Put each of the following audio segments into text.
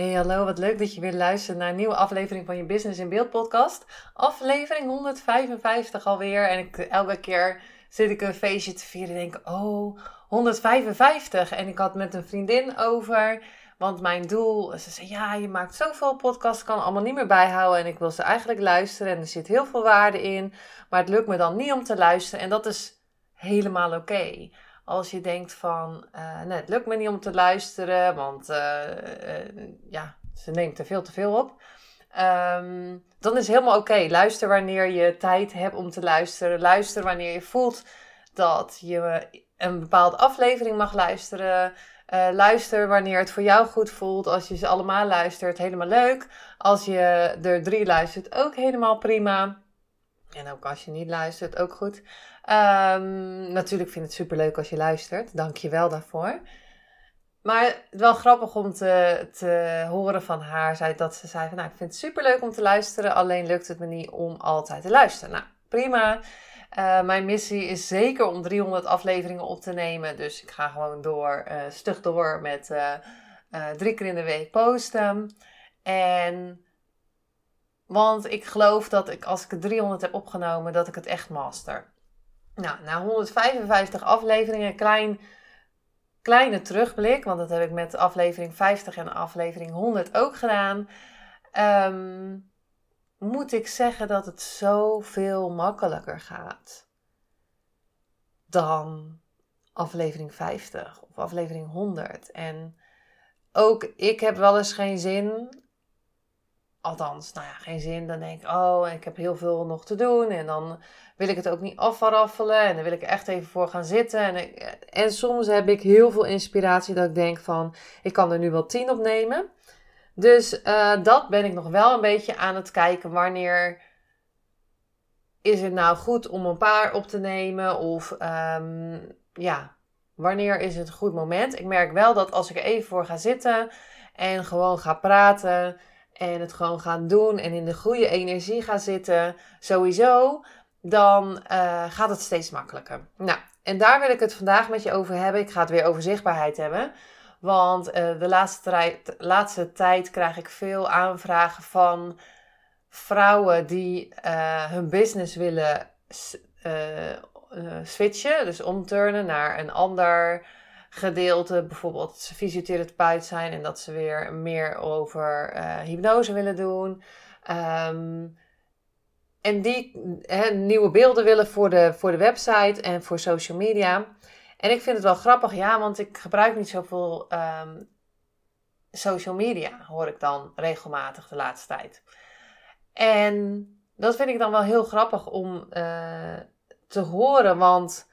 Hey, hallo, wat leuk dat je weer luistert naar een nieuwe aflevering van je Business in Beeld podcast. Aflevering 155 alweer. En ik, elke keer zit ik een feestje te vieren en denk, oh, 155. En ik had met een vriendin over, want mijn doel, ze zei, ja, je maakt zoveel podcasts, kan allemaal niet meer bijhouden. En ik wil ze eigenlijk luisteren en er zit heel veel waarde in. Maar het lukt me dan niet om te luisteren en dat is helemaal oké als je denkt van, uh, het lukt me niet om te luisteren, want uh, uh, ja, ze neemt er veel te veel op. Um, dan is het helemaal oké. Luister wanneer je tijd hebt om te luisteren. Luister wanneer je voelt dat je een bepaalde aflevering mag luisteren. luister wanneer het voor jou goed voelt. Als je ze allemaal luistert, helemaal leuk. Als je er drie luistert, ook helemaal prima. En ook als je niet luistert, ook goed. Um, natuurlijk vind ik het superleuk als je luistert. Dank je wel daarvoor. Maar wel grappig om te, te horen van haar. Zij, dat ze zei van, nou, ik vind het superleuk om te luisteren. Alleen lukt het me niet om altijd te luisteren. Nou, prima. Uh, mijn missie is zeker om 300 afleveringen op te nemen. Dus ik ga gewoon door, uh, stug door met uh, drie keer in de week posten. En want ik geloof dat ik, als ik het 300 heb opgenomen, dat ik het echt master. Nou, na 155 afleveringen, klein, kleine terugblik, want dat heb ik met aflevering 50 en aflevering 100 ook gedaan. Um, moet ik zeggen dat het zoveel makkelijker gaat dan aflevering 50 of aflevering 100. En ook ik heb wel eens geen zin Althans, nou ja, geen zin. Dan denk ik, oh, ik heb heel veel nog te doen. En dan wil ik het ook niet afraffelen. En dan wil ik echt even voor gaan zitten. En, en soms heb ik heel veel inspiratie dat ik denk van, ik kan er nu wel tien opnemen. Dus uh, dat ben ik nog wel een beetje aan het kijken. Wanneer is het nou goed om een paar op te nemen? Of um, ja, wanneer is het een goed moment? Ik merk wel dat als ik er even voor ga zitten en gewoon ga praten en het gewoon gaan doen en in de goede energie gaan zitten, sowieso, dan uh, gaat het steeds makkelijker. Nou, en daar wil ik het vandaag met je over hebben. Ik ga het weer over zichtbaarheid hebben. Want uh, de laatste, tijd, laatste tijd krijg ik veel aanvragen van vrouwen die uh, hun business willen switchen, dus omturnen naar een ander gedeelte, bijvoorbeeld ze fysiotherapeut zijn en dat ze weer meer over uh, hypnose willen doen. Um, en die nieuwe beelden willen voor de, voor de website en voor social media. En ik vind het wel grappig, ja, want ik gebruik niet zoveel um, social media, hoor ik dan regelmatig de laatste tijd. En dat vind ik dan wel heel grappig om uh, te horen, want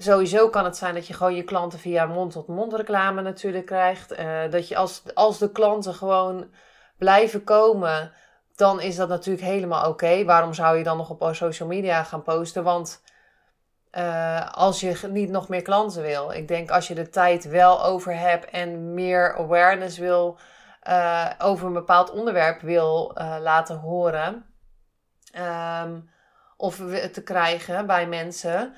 Sowieso kan het zijn dat je gewoon je klanten via mond-tot-mond reclame natuurlijk krijgt. Uh, dat je als, als de klanten gewoon blijven komen, dan is dat natuurlijk helemaal oké. Waarom zou je dan nog op social media gaan posten? Want uh, als je niet nog meer klanten wil. Ik denk als je de tijd wel over hebt en meer awareness wil uh, over een bepaald onderwerp wil laten horen. Um, of te krijgen bij mensen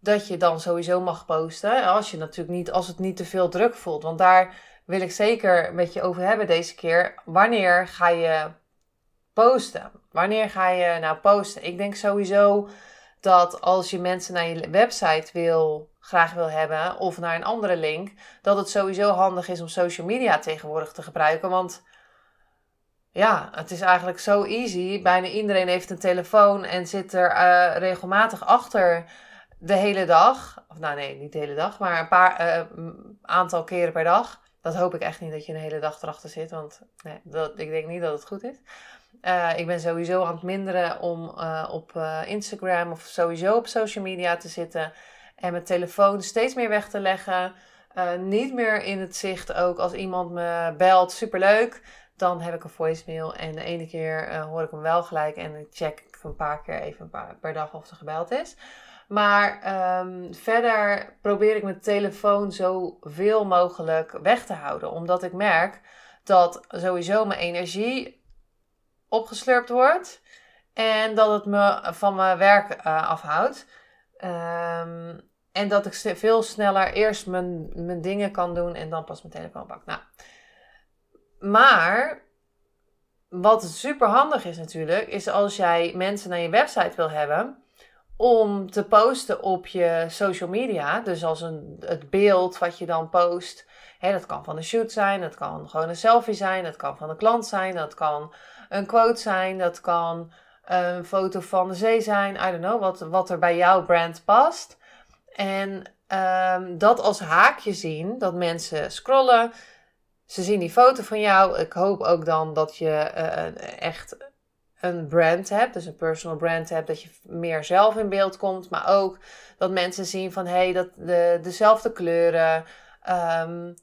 dat je dan sowieso mag posten. Als, je natuurlijk niet, als het niet te veel druk voelt. Want daar wil ik zeker met je over hebben deze keer. Wanneer ga je posten? Wanneer ga je nou posten? Ik denk sowieso dat als je mensen naar je website wil, graag wil hebben of naar een andere link, dat het sowieso handig is om social media tegenwoordig te gebruiken. Want ja, het is eigenlijk zo easy. Bijna iedereen heeft een telefoon en zit er uh, regelmatig achter de hele dag. Of nou nee, niet de hele dag, maar een paar uh, aantal keren per dag. Dat hoop ik echt niet dat je een hele dag erachter zit, want nee, dat, ik denk niet dat het goed is. Uh, ik ben sowieso aan het minderen om uh, op Instagram of sowieso op social media te zitten. En mijn telefoon steeds meer weg te leggen. Niet meer in het zicht ook als iemand me belt, superleuk. Dan heb ik een voicemail en de ene keer hoor ik hem wel gelijk en check ik een paar keer even per dag of er gebeld is. Maar um, verder probeer ik mijn telefoon zoveel mogelijk weg te houden. Omdat ik merk dat sowieso mijn energie opgeslurpt wordt. En dat het me van mijn werk uh, afhoudt. Um, en dat ik veel sneller eerst mijn, mijn dingen kan doen en dan pas mijn telefoon pak. Nou, maar wat super handig is natuurlijk, is als jij mensen naar je website wil hebben om te posten op je social media. Dus als een, het beeld wat je dan post. Hè, dat kan van een shoot zijn, dat kan gewoon een selfie zijn, dat kan van een klant zijn, dat kan een quote zijn, dat kan een foto van de zee zijn. I don't know, wat, wat er bij jouw brand past. En um, dat als haakje zien, dat mensen scrollen, ze zien die foto van jou. Ik hoop ook dan dat je uh, echt een brand hebt, dus een personal brand hebt, dat je meer zelf in beeld komt, maar ook dat mensen zien van hé, hey, dat de, dezelfde kleuren. Um,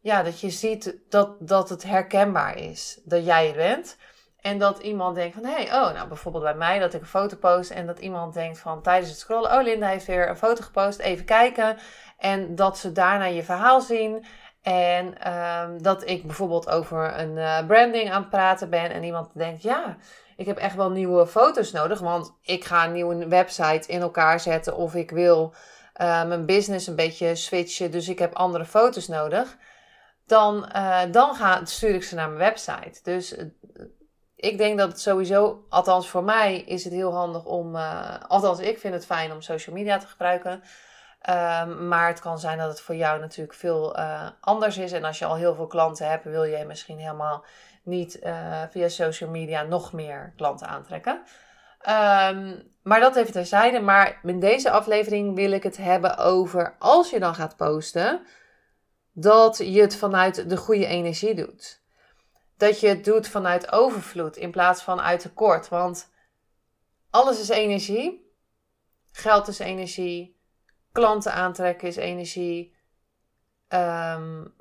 ja, dat je ziet dat, dat het herkenbaar is dat jij het bent. En dat iemand denkt van, hé, hey, oh, nou bijvoorbeeld bij mij dat ik een foto post en dat iemand denkt van tijdens het scrollen, oh, Linda heeft weer een foto gepost, even kijken. En dat ze daarna je verhaal zien. En um, dat ik bijvoorbeeld over een uh, branding aan het praten ben en iemand denkt, ja, ik heb echt wel nieuwe foto's nodig, want ik ga een nieuwe website in elkaar zetten of ik wil uh, mijn business een beetje switchen, dus ik heb andere foto's nodig. Dan, uh, dan ga, stuur ik ze naar mijn website. Dus ik denk dat het sowieso, althans voor mij, is het heel handig om. Althans, ik vind het fijn om social media te gebruiken. Um, maar het kan zijn dat het voor jou natuurlijk veel anders is. En als je al heel veel klanten hebt, wil je misschien helemaal niet uh, via social media nog meer klanten aantrekken. Um, maar dat even terzijde. Maar in deze aflevering wil ik het hebben over als je dan gaat posten, dat je het vanuit de goede energie doet dat je het doet vanuit overvloed in plaats van uit tekort. Want alles is energie. Geld is energie. Klanten aantrekken is energie. Um,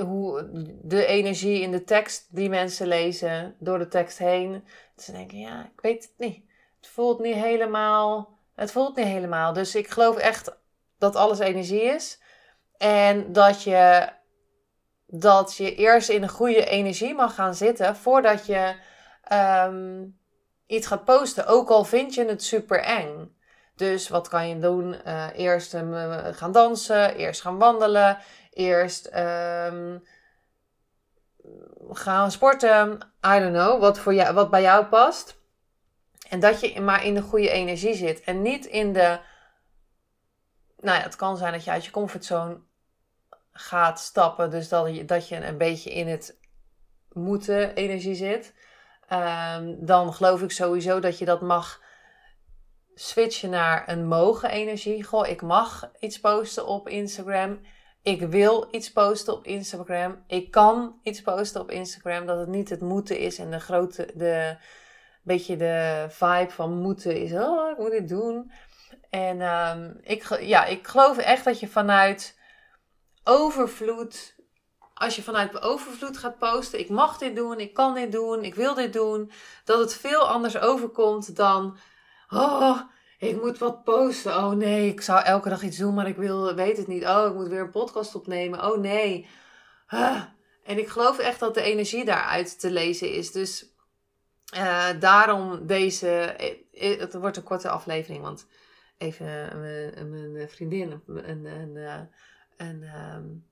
hoe, de energie in de tekst die mensen lezen door de tekst heen. Ze denken, ja, ik weet het niet. Het voelt niet helemaal. Het voelt niet helemaal. Dus ik geloof echt dat alles energie is. En dat je dat je eerst in een goede energie mag gaan zitten voordat je um, iets gaat posten. Ook al vind je het super eng. Dus wat kan je doen? Uh, eerst uh, gaan dansen, eerst gaan wandelen, eerst um, gaan sporten. I don't know, wat, voor jou, wat bij jou past. En dat je maar in de goede energie zit. En niet in de. Nou ja, het kan zijn dat je uit je comfortzone gaat stappen. Dus dat je, dat je een beetje in het moeten energie zit. Um, dan geloof ik sowieso dat je dat mag switchen naar een mogen energie. Goh, ik mag iets posten op Instagram. Ik wil iets posten op Instagram. Ik kan iets posten op Instagram. Dat het niet het moeten is en de grote, de beetje de vibe van moeten is. Oh, ik moet dit doen. En um, ik, ja, ik geloof echt dat je vanuit overvloed. Als je vanuit overvloed gaat posten, ik mag dit doen, ik kan dit doen, ik wil dit doen, dat het veel anders overkomt dan, oh, ik moet wat posten. Oh nee, ik zou elke dag iets doen, maar ik wil, weet het niet. Oh, ik moet weer een podcast opnemen. Oh nee. En ik geloof echt dat de energie daaruit te lezen is. Dus uh, daarom deze. Eh, het wordt een korte aflevering, want even mijn vriendin een, een, een um,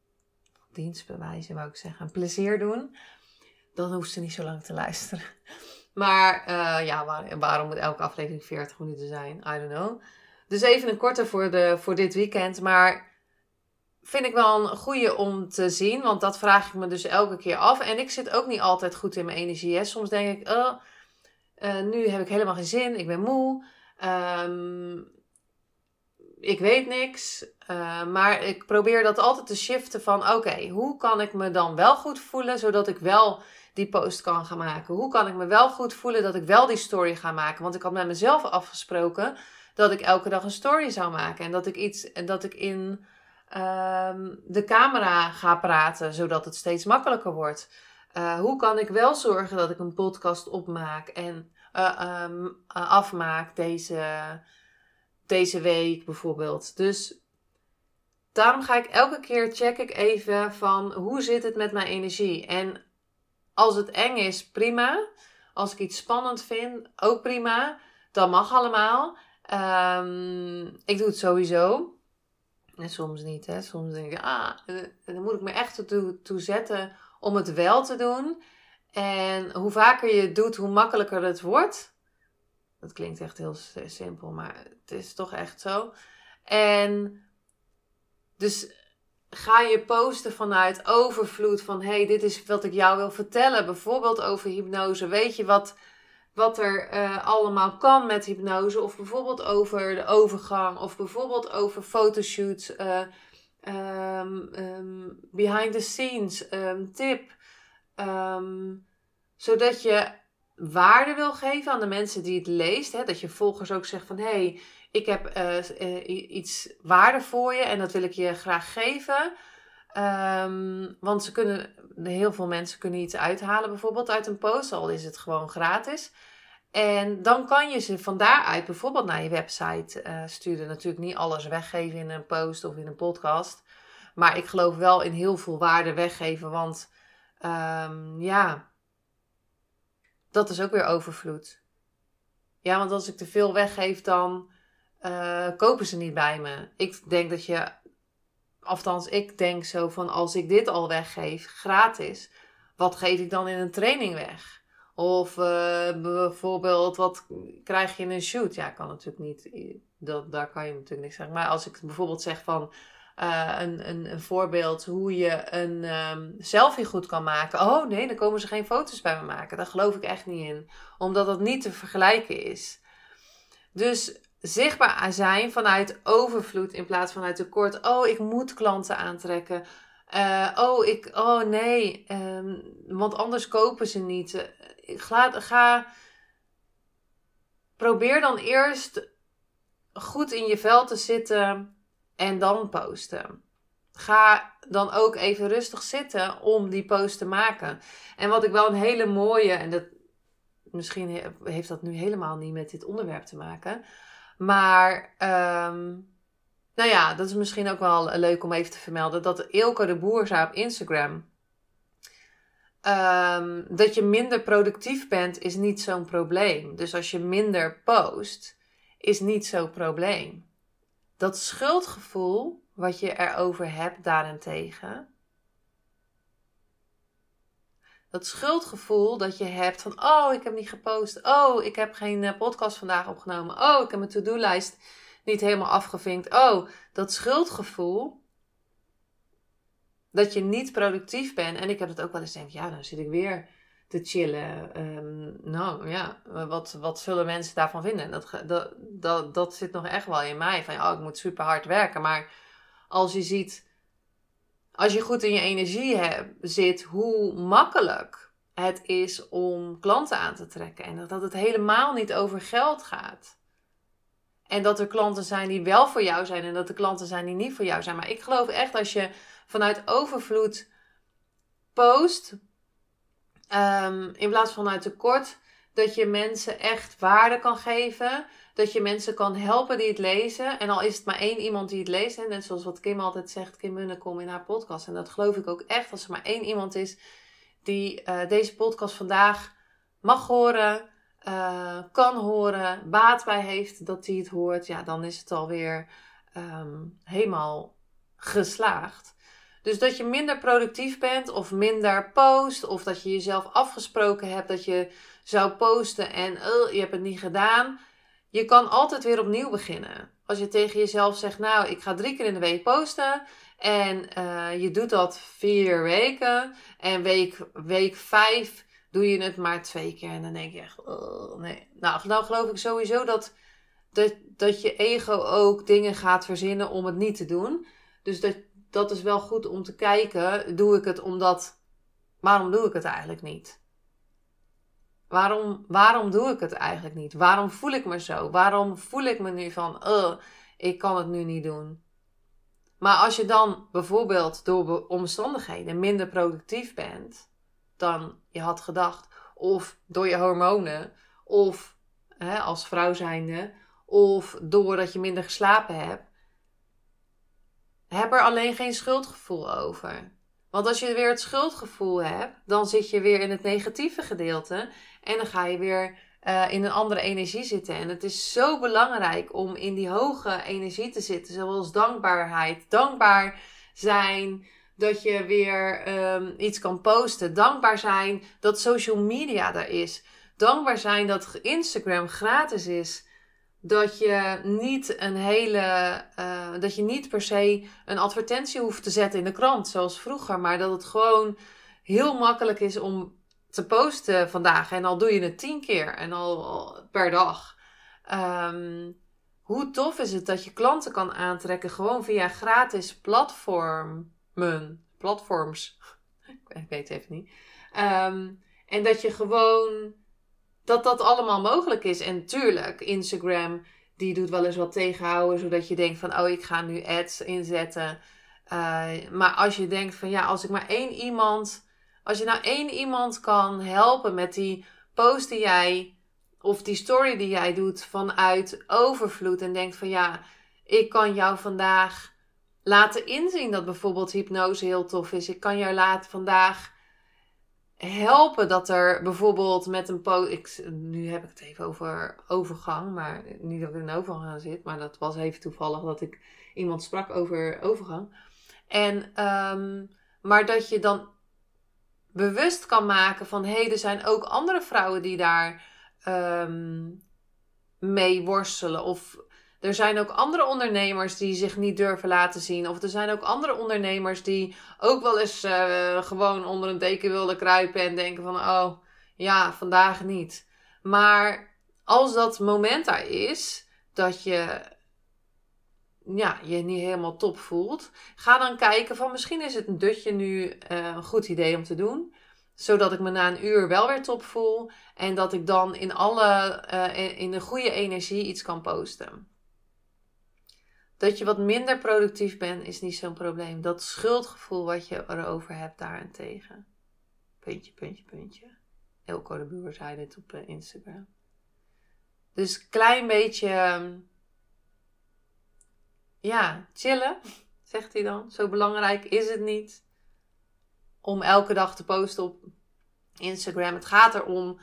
dienst bewijzen, wou ik zeggen, een plezier doen, dan hoeft ze niet zo lang te luisteren. Maar uh, ja, waar, waarom moet elke aflevering 40 minuten zijn? I don't know. Dus even een korte voor, de, voor dit weekend. Maar vind ik wel een goede om te zien. Want dat vraag ik me dus elke keer af. En ik zit ook niet altijd goed in mijn energie. Soms denk ik, oh, uh, nu heb ik helemaal geen zin. Ik ben moe. Um, ik weet niks. Uh, maar ik probeer dat altijd te shiften van oké, hoe kan ik me dan wel goed voelen zodat ik wel die post kan gaan maken? Hoe kan ik me wel goed voelen dat ik wel die story ga maken? Want ik had met mezelf afgesproken dat ik elke dag een story zou maken. En dat ik iets, dat ik in ehm, de camera ga praten, zodat het steeds makkelijker wordt. Eh, hoe kan ik wel zorgen dat ik een podcast opmaak en uh, um, afmaak deze, deze week bijvoorbeeld. Dus daarom ga ik elke keer check ik even van hoe zit het met mijn energie. En als het eng is, prima. Als ik iets spannend vind, ook prima. Dat mag allemaal. Um, ik doe het sowieso. En soms niet, hè. Soms denk ik, ah, dan moet ik me echt toe zetten om het wel te doen. En hoe vaker je het doet, hoe makkelijker het wordt. Dat klinkt echt heel simpel, maar het is toch echt zo. En dus ga je posten vanuit overvloed van hey, dit is wat ik jou wil vertellen. Bijvoorbeeld over hypnose. Weet je wat, wat er uh, allemaal kan met hypnose? Of bijvoorbeeld over de overgang. Of bijvoorbeeld over fotoshoots. Uh, behind the scenes. Um, tip. zodat je waarde wil geven aan de mensen die het leest. Hè? Dat je volgers ook zegt van hey, ik heb uh, iets waarde voor je en dat wil ik je graag geven. Um, want ze kunnen, heel veel mensen kunnen iets uithalen, bijvoorbeeld uit een post, al is het gewoon gratis. En dan kan je ze van daaruit bijvoorbeeld naar je website uh, sturen. Natuurlijk niet alles weggeven in een post of in een podcast. Maar ik geloof wel in heel veel waarde weggeven. Want um, ja, dat is ook weer overvloed. Ja, want als ik te veel weggeef, dan uh, kopen ze niet bij me. Ik denk dat je, althans, ik denk zo van als ik dit al weggeef, gratis, wat geef ik dan in een training weg? Of uh, bijvoorbeeld, wat krijg je in een shoot? Ja, kan natuurlijk niet. Dat, daar kan je natuurlijk niks zeggen. Maar als ik bijvoorbeeld zeg van uh, een, een, voorbeeld hoe je een um, selfie goed kan maken. Oh nee, dan komen ze geen foto's bij me maken. Daar geloof ik echt niet in. Omdat dat niet te vergelijken is. Dus zichtbaar zijn vanuit overvloed in plaats van uit tekort. Oh, ik moet klanten aantrekken. Uh, oh, ik, oh nee, um, want anders kopen ze niet. Ga, ga, probeer dan eerst goed in je vel te zitten en dan posten. Ga dan ook even rustig zitten om die post te maken. En wat ik wel een hele mooie, en dat, misschien heeft dat nu helemaal niet met dit onderwerp te maken. Maar, um, nou ja, dat is misschien ook wel leuk om even te vermelden. Dat Ilke de Boer op Instagram. Um, dat je minder productief bent, is niet zo'n probleem. Dus als je minder post, is niet zo'n probleem. Dat schuldgevoel wat je erover hebt daarentegen, dat schuldgevoel dat je hebt van, oh, ik heb niet gepost. Oh, ik heb geen eh, podcast vandaag opgenomen. Oh, ik heb mijn to-do-lijst niet helemaal afgevinkt. Oh, dat schuldgevoel dat je niet productief bent. En ik heb het ook wel eens denk, ja, dan zit ik weer te chillen. Ehm, nou ja, wat, wat zullen mensen daarvan vinden? Dat, dat, dat, dat zit nog echt wel in mij. Van, oh, ik moet super hard werken. Maar als je ziet als je goed in je energie hebt, zit, hoe makkelijk het is om klanten aan te trekken. En dat het helemaal niet over geld gaat. En dat er klanten zijn die wel voor jou zijn en dat er klanten zijn die niet voor jou zijn. Maar ik geloof echt als je vanuit overvloed post, um, in plaats van vanuit tekort, dat je mensen echt waarde kan geven dat je mensen kan helpen die het lezen. En al is het maar één iemand die het leest. Hè, net zoals wat Kim altijd zegt, Kim Munnekom in haar podcast. En dat geloof ik ook echt. Als er maar één iemand is die uh, deze podcast vandaag mag horen, uh, kan horen, baat bij heeft dat hij het hoort. Ja, dan is het alweer um, helemaal geslaagd. Dus dat je minder productief bent of minder post. Of dat je jezelf afgesproken hebt dat je zou posten en je hebt het niet gedaan. Je kan altijd weer opnieuw beginnen. Als je tegen jezelf zegt, nou, ik ga drie keer in de week posten. En uh, je doet dat vier weken. En week, week vijf doe je het maar twee keer. En dan denk je echt, nee. Nou, dan geloof ik sowieso dat, dat, dat je ego ook dingen gaat verzinnen om het niet te doen. Dus dat, dat is wel goed om te kijken. Doe ik het omdat... Waarom doe ik het eigenlijk niet? Waarom, waarom doe ik het eigenlijk niet? Waarom voel ik me zo? Waarom voel ik me nu van, ik kan het nu niet doen? Maar als je dan bijvoorbeeld door omstandigheden minder productief bent dan je had gedacht, of door je hormonen, of hè, als vrouw zijnde, of doordat je minder geslapen hebt, heb er alleen geen schuldgevoel over. Want als je weer het schuldgevoel hebt, dan zit je weer in het negatieve gedeelte en dan ga je weer uh, in een andere energie zitten. En het is zo belangrijk om in die hoge energie te zitten, zoals dankbaarheid. Dankbaar zijn dat je weer um, iets kan posten. Dankbaar zijn dat social media er is. Dankbaar zijn dat Instagram gratis is. Dat je niet een hele. Uh, dat je niet per se een advertentie hoeft te zetten in de krant, zoals vroeger. Maar dat het gewoon heel makkelijk is om te posten vandaag. En al doe je het tien keer en al, per dag. Um, hoe tof is het dat je klanten kan aantrekken gewoon via gratis platformen. Platforms. Ik weet het even niet. Um, en dat je gewoon. Dat dat allemaal mogelijk is. En tuurlijk, Instagram die doet wel eens wat tegenhouden. Zodat je denkt van, oh ik ga nu ads inzetten. Uh, maar als je denkt van, ja, als ik maar één iemand als je nou één iemand kan helpen met die post die jij of die story die jij doet vanuit overvloed en denkt van ja, ik kan jou vandaag laten inzien dat bijvoorbeeld hypnose heel tof is. Ik kan jou laten vandaag helpen dat er bijvoorbeeld met een post. Nu heb ik het even over overgang, maar niet dat ik in overgang zit, maar dat was even toevallig dat ik iemand sprak over overgang. En, um, maar dat je dan bewust kan maken van hé, hey, er zijn ook andere vrouwen die daar um, mee worstelen. Of er zijn ook andere ondernemers die zich niet durven laten zien. Of er zijn ook andere ondernemers die ook wel eens uh, gewoon onder een deken willen kruipen en denken van oh ja, vandaag niet. Maar als dat moment daar is, dat je ja, je niet helemaal top voelt, ga dan kijken van misschien is het een dutje nu uh, een goed idee om te doen. Zodat ik me na een uur wel weer top voel en dat ik dan in alle, uh, in de goede energie iets kan posten. Dat je wat minder productief bent is niet zo'n probleem. Dat schuldgevoel wat je erover hebt daarentegen. Puntje, puntje, puntje. Elko de Boer zei dit op uh, Instagram. Dus klein beetje ehm, ja, chillen, zegt hij dan. Zo belangrijk is het niet om elke dag te posten op Instagram. Het gaat erom,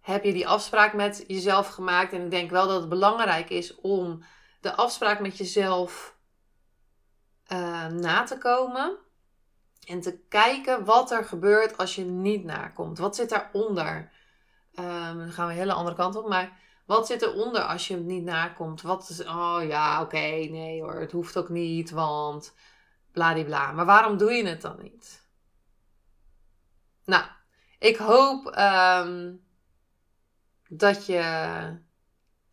heb je die afspraak met jezelf gemaakt? En ik denk wel dat het belangrijk is om de afspraak met jezelf uh, na te komen. En te kijken wat er gebeurt als je niet nakomt. Wat zit daaronder? Um, dan gaan we een hele andere kant op. Maar wat zit eronder als je hem niet nakomt? Wat is, oh ja, oké, nee hoor, het hoeft ook niet, want bladibla. Maar waarom doe je het dan niet? Nou, ik hoop um, dat je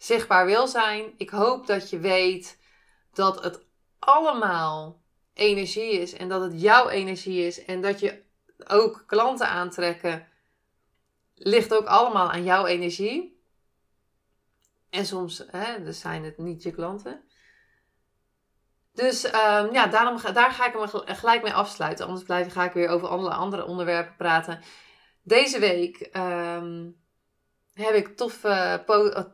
zichtbaar wil zijn. Ik hoop dat je weet dat het allemaal energie is en dat het jouw energie is en dat je ook klanten aantrekken ligt ook allemaal aan jouw energie. En soms hè, dus zijn het niet je klanten. Dus um, ja, daarom ga, daar ga ik hem gelijk mee afsluiten. Anders blijf, ga ik weer over andere, andere onderwerpen praten. Deze week um, heb ik toffe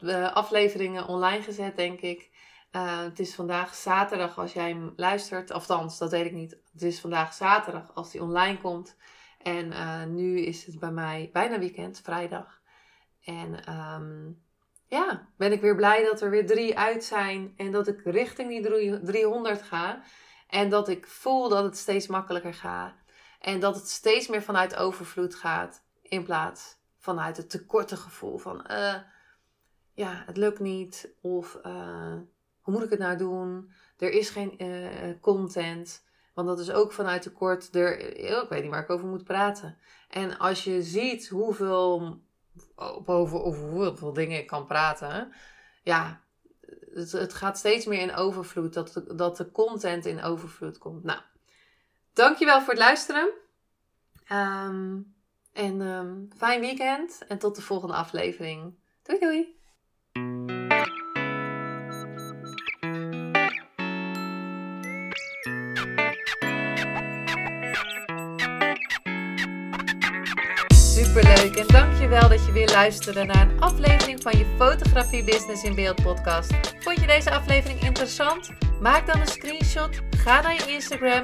uh, afleveringen online gezet, denk ik. Uh, het is vandaag zaterdag als jij hem luistert. Althans, dat weet ik niet. Het is vandaag zaterdag als die online komt. En uh, nu is het bij mij bijna weekend, vrijdag. En um, ja, ben ik weer blij dat er weer drie uit zijn en dat ik richting die 300 ga. En dat ik voel dat het steeds makkelijker gaat. En dat het steeds meer vanuit overvloed gaat in plaats vanuit het tekortengevoel van uh, ja, het lukt niet of uh, hoe moet ik het nou doen? Er is geen uh, content. Want dat is ook vanuit tekort. Er, ik weet niet waar ik over moet praten. En als je ziet hoeveel over, hoeveel dingen ik kan praten. Ja, het, gaat steeds meer in overvloed. Dat, dat de content in overvloed komt. Nou, dankjewel voor het luisteren. Um, En um, fijn weekend en tot de volgende aflevering. Doei doei! Superleuk en dankjewel dat je weer luisterde naar een aflevering van je Fotografie Business in Beeld podcast. Vond je deze aflevering interessant? Maak dan een screenshot, ga naar je Instagram,